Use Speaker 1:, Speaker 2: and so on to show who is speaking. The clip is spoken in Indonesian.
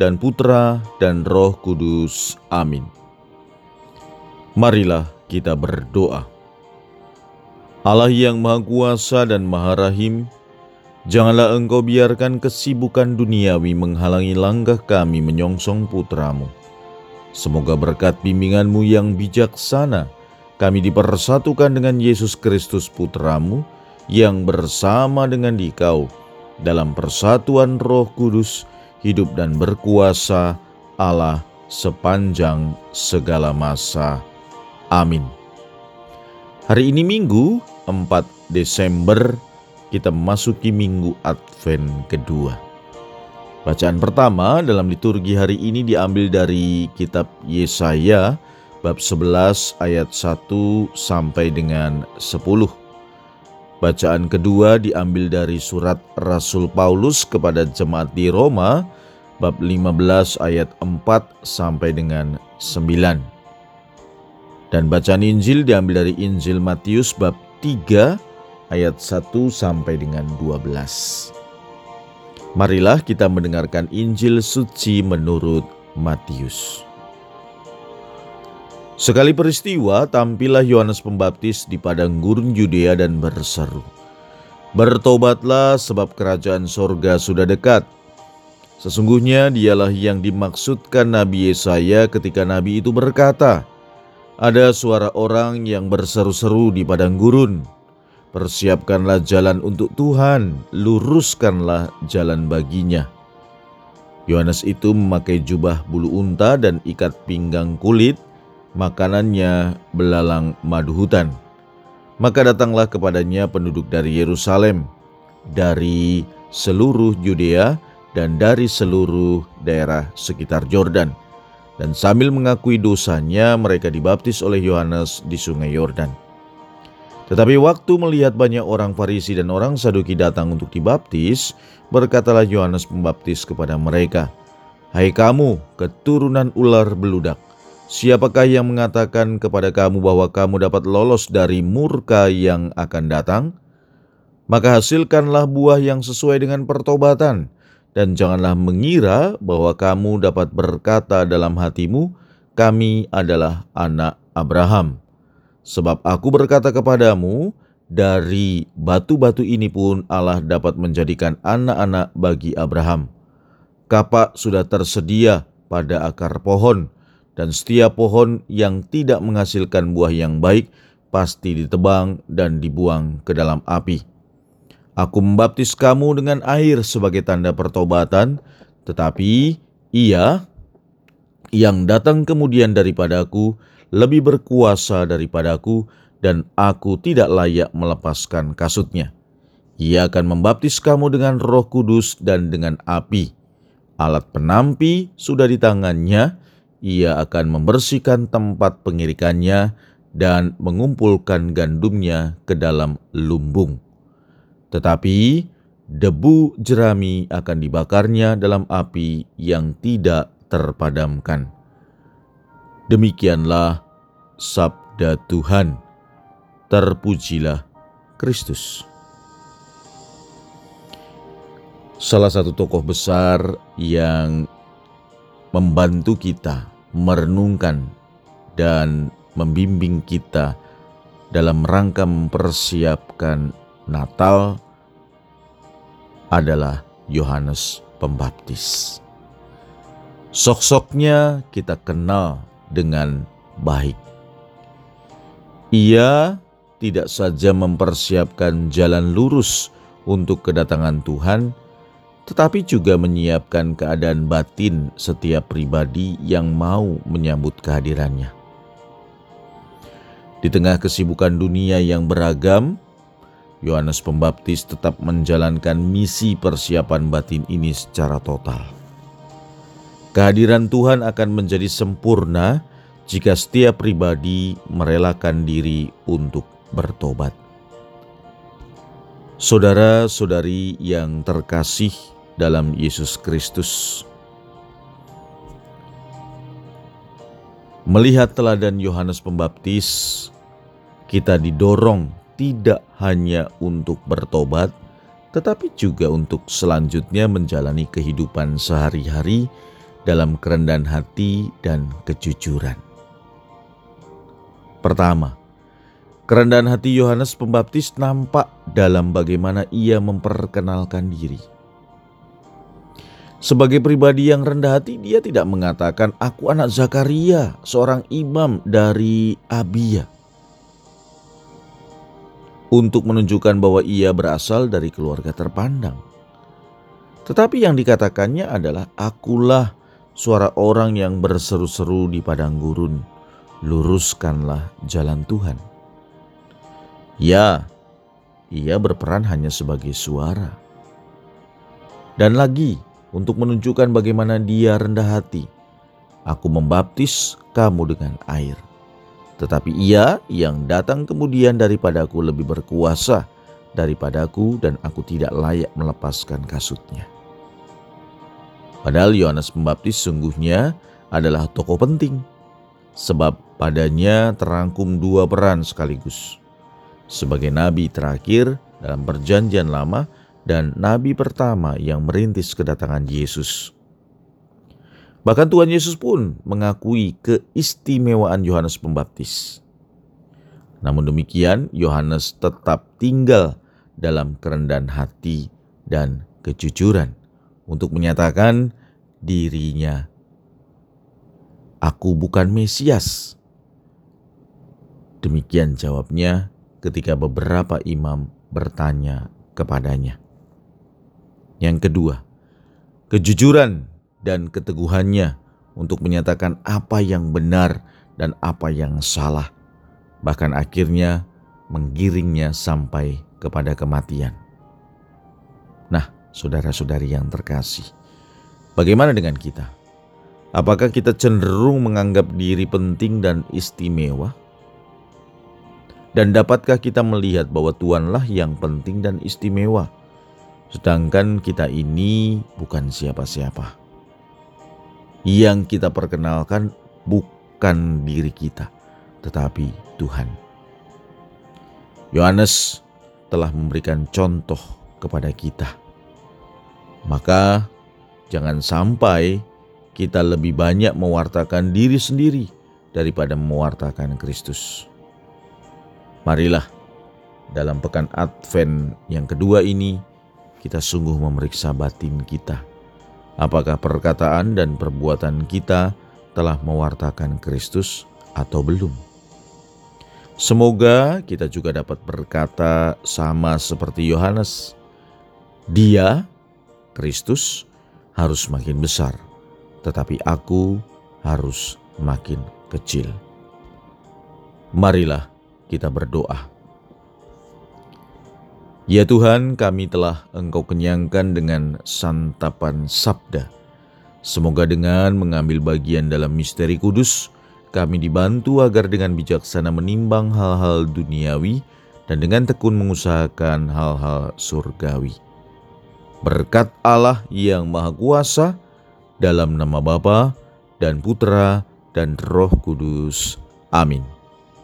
Speaker 1: dan Putra dan Roh Kudus. Amin. Marilah kita berdoa. Allah yang Maha Kuasa dan Maha Rahim, janganlah Engkau biarkan kesibukan duniawi menghalangi langkah kami menyongsong putramu. Semoga berkat bimbinganmu yang bijaksana, kami dipersatukan dengan Yesus Kristus putramu, yang bersama dengan dikau dalam persatuan roh kudus, hidup dan berkuasa Allah sepanjang segala masa. Amin. Hari ini Minggu 4 Desember kita memasuki Minggu Advent kedua. Bacaan pertama dalam liturgi hari ini diambil dari kitab Yesaya bab 11 ayat 1 sampai dengan 10. Bacaan kedua diambil dari surat Rasul Paulus kepada jemaat di Roma bab 15 ayat 4 sampai dengan 9. Dan bacaan Injil diambil dari Injil Matius bab 3 ayat 1 sampai dengan 12. Marilah kita mendengarkan Injil suci menurut Matius. Sekali peristiwa, tampillah Yohanes Pembaptis di padang gurun Yudea dan berseru, Bertobatlah sebab kerajaan sorga sudah dekat. Sesungguhnya dialah yang dimaksudkan Nabi Yesaya ketika Nabi itu berkata, Ada suara orang yang berseru-seru di padang gurun, Persiapkanlah jalan untuk Tuhan, luruskanlah jalan baginya. Yohanes itu memakai jubah bulu unta dan ikat pinggang kulit, makanannya belalang madu hutan. Maka datanglah kepadanya penduduk dari Yerusalem, dari seluruh Yudea dan dari seluruh daerah sekitar Yordan. Dan sambil mengakui dosanya, mereka dibaptis oleh Yohanes di sungai Yordan. Tetapi waktu melihat banyak orang Farisi dan orang Saduki datang untuk dibaptis, berkatalah Yohanes Pembaptis kepada mereka, "Hai kamu, keturunan ular beludak, Siapakah yang mengatakan kepada kamu bahwa kamu dapat lolos dari murka yang akan datang? Maka hasilkanlah buah yang sesuai dengan pertobatan, dan janganlah mengira bahwa kamu dapat berkata dalam hatimu, "Kami adalah anak Abraham." Sebab aku berkata kepadamu, dari batu-batu ini pun Allah dapat menjadikan anak-anak bagi Abraham. Kapak sudah tersedia pada akar pohon dan setiap pohon yang tidak menghasilkan buah yang baik pasti ditebang dan dibuang ke dalam api. Aku membaptis kamu dengan air sebagai tanda pertobatan, tetapi ia yang datang kemudian daripadaku lebih berkuasa daripadaku dan aku tidak layak melepaskan kasutnya. Ia akan membaptis kamu dengan roh kudus dan dengan api. Alat penampi sudah di tangannya, ia akan membersihkan tempat pengirikannya dan mengumpulkan gandumnya ke dalam lumbung. Tetapi debu jerami akan dibakarnya dalam api yang tidak terpadamkan. Demikianlah sabda Tuhan. Terpujilah Kristus. Salah satu tokoh besar yang membantu kita merenungkan dan membimbing kita dalam rangka mempersiapkan Natal adalah Yohanes Pembaptis. Sok-soknya kita kenal dengan baik. Ia tidak saja mempersiapkan jalan lurus untuk kedatangan Tuhan, tetapi juga menyiapkan keadaan batin setiap pribadi yang mau menyambut kehadirannya. Di tengah kesibukan dunia yang beragam, Yohanes Pembaptis tetap menjalankan misi persiapan batin ini secara total. Kehadiran Tuhan akan menjadi sempurna jika setiap pribadi merelakan diri untuk bertobat. Saudara-saudari yang terkasih dalam Yesus Kristus, melihat teladan Yohanes Pembaptis, kita didorong tidak hanya untuk bertobat, tetapi juga untuk selanjutnya menjalani kehidupan sehari-hari dalam kerendahan hati dan kejujuran. Pertama, kerendahan hati Yohanes Pembaptis nampak dalam bagaimana ia memperkenalkan diri. Sebagai pribadi yang rendah hati, dia tidak mengatakan, "Aku anak Zakaria, seorang imam dari Abia." Untuk menunjukkan bahwa ia berasal dari keluarga terpandang. Tetapi yang dikatakannya adalah, "Akulah suara orang yang berseru-seru di padang gurun, luruskanlah jalan Tuhan. Ya, ia berperan hanya sebagai suara. Dan lagi, untuk menunjukkan bagaimana dia rendah hati, aku membaptis kamu dengan air. Tetapi ia yang datang kemudian daripadaku lebih berkuasa daripadaku dan aku tidak layak melepaskan kasutnya. Padahal Yohanes Pembaptis sungguhnya adalah tokoh penting, sebab padanya terangkum dua peran sekaligus. Sebagai nabi terakhir dalam perjanjian lama dan nabi pertama yang merintis kedatangan Yesus. Bahkan Tuhan Yesus pun mengakui keistimewaan Yohanes Pembaptis. Namun demikian, Yohanes tetap tinggal dalam kerendahan hati dan kejujuran untuk menyatakan dirinya, "Aku bukan Mesias." Demikian jawabnya ketika beberapa imam bertanya kepadanya. Yang kedua, kejujuran dan keteguhannya untuk menyatakan apa yang benar dan apa yang salah, bahkan akhirnya menggiringnya sampai kepada kematian. Nah, saudara-saudari yang terkasih. Bagaimana dengan kita? Apakah kita cenderung menganggap diri penting dan istimewa? Dan dapatkah kita melihat bahwa Tuhanlah yang penting dan istimewa, sedangkan kita ini bukan siapa-siapa? Yang kita perkenalkan bukan diri kita, tetapi Tuhan. Yohanes telah memberikan contoh kepada kita maka jangan sampai kita lebih banyak mewartakan diri sendiri daripada mewartakan Kristus. Marilah dalam pekan Advent yang kedua ini kita sungguh memeriksa batin kita. Apakah perkataan dan perbuatan kita telah mewartakan Kristus atau belum? Semoga kita juga dapat berkata sama seperti Yohanes. Dia Kristus harus makin besar, tetapi aku harus makin kecil. Marilah kita berdoa. Ya Tuhan, kami telah Engkau kenyangkan dengan santapan sabda. Semoga dengan mengambil bagian dalam misteri kudus, kami dibantu agar dengan bijaksana menimbang hal-hal duniawi dan dengan tekun mengusahakan hal-hal surgawi. Berkat Allah yang Maha Kuasa, dalam nama Bapa dan Putra dan Roh Kudus. Amin.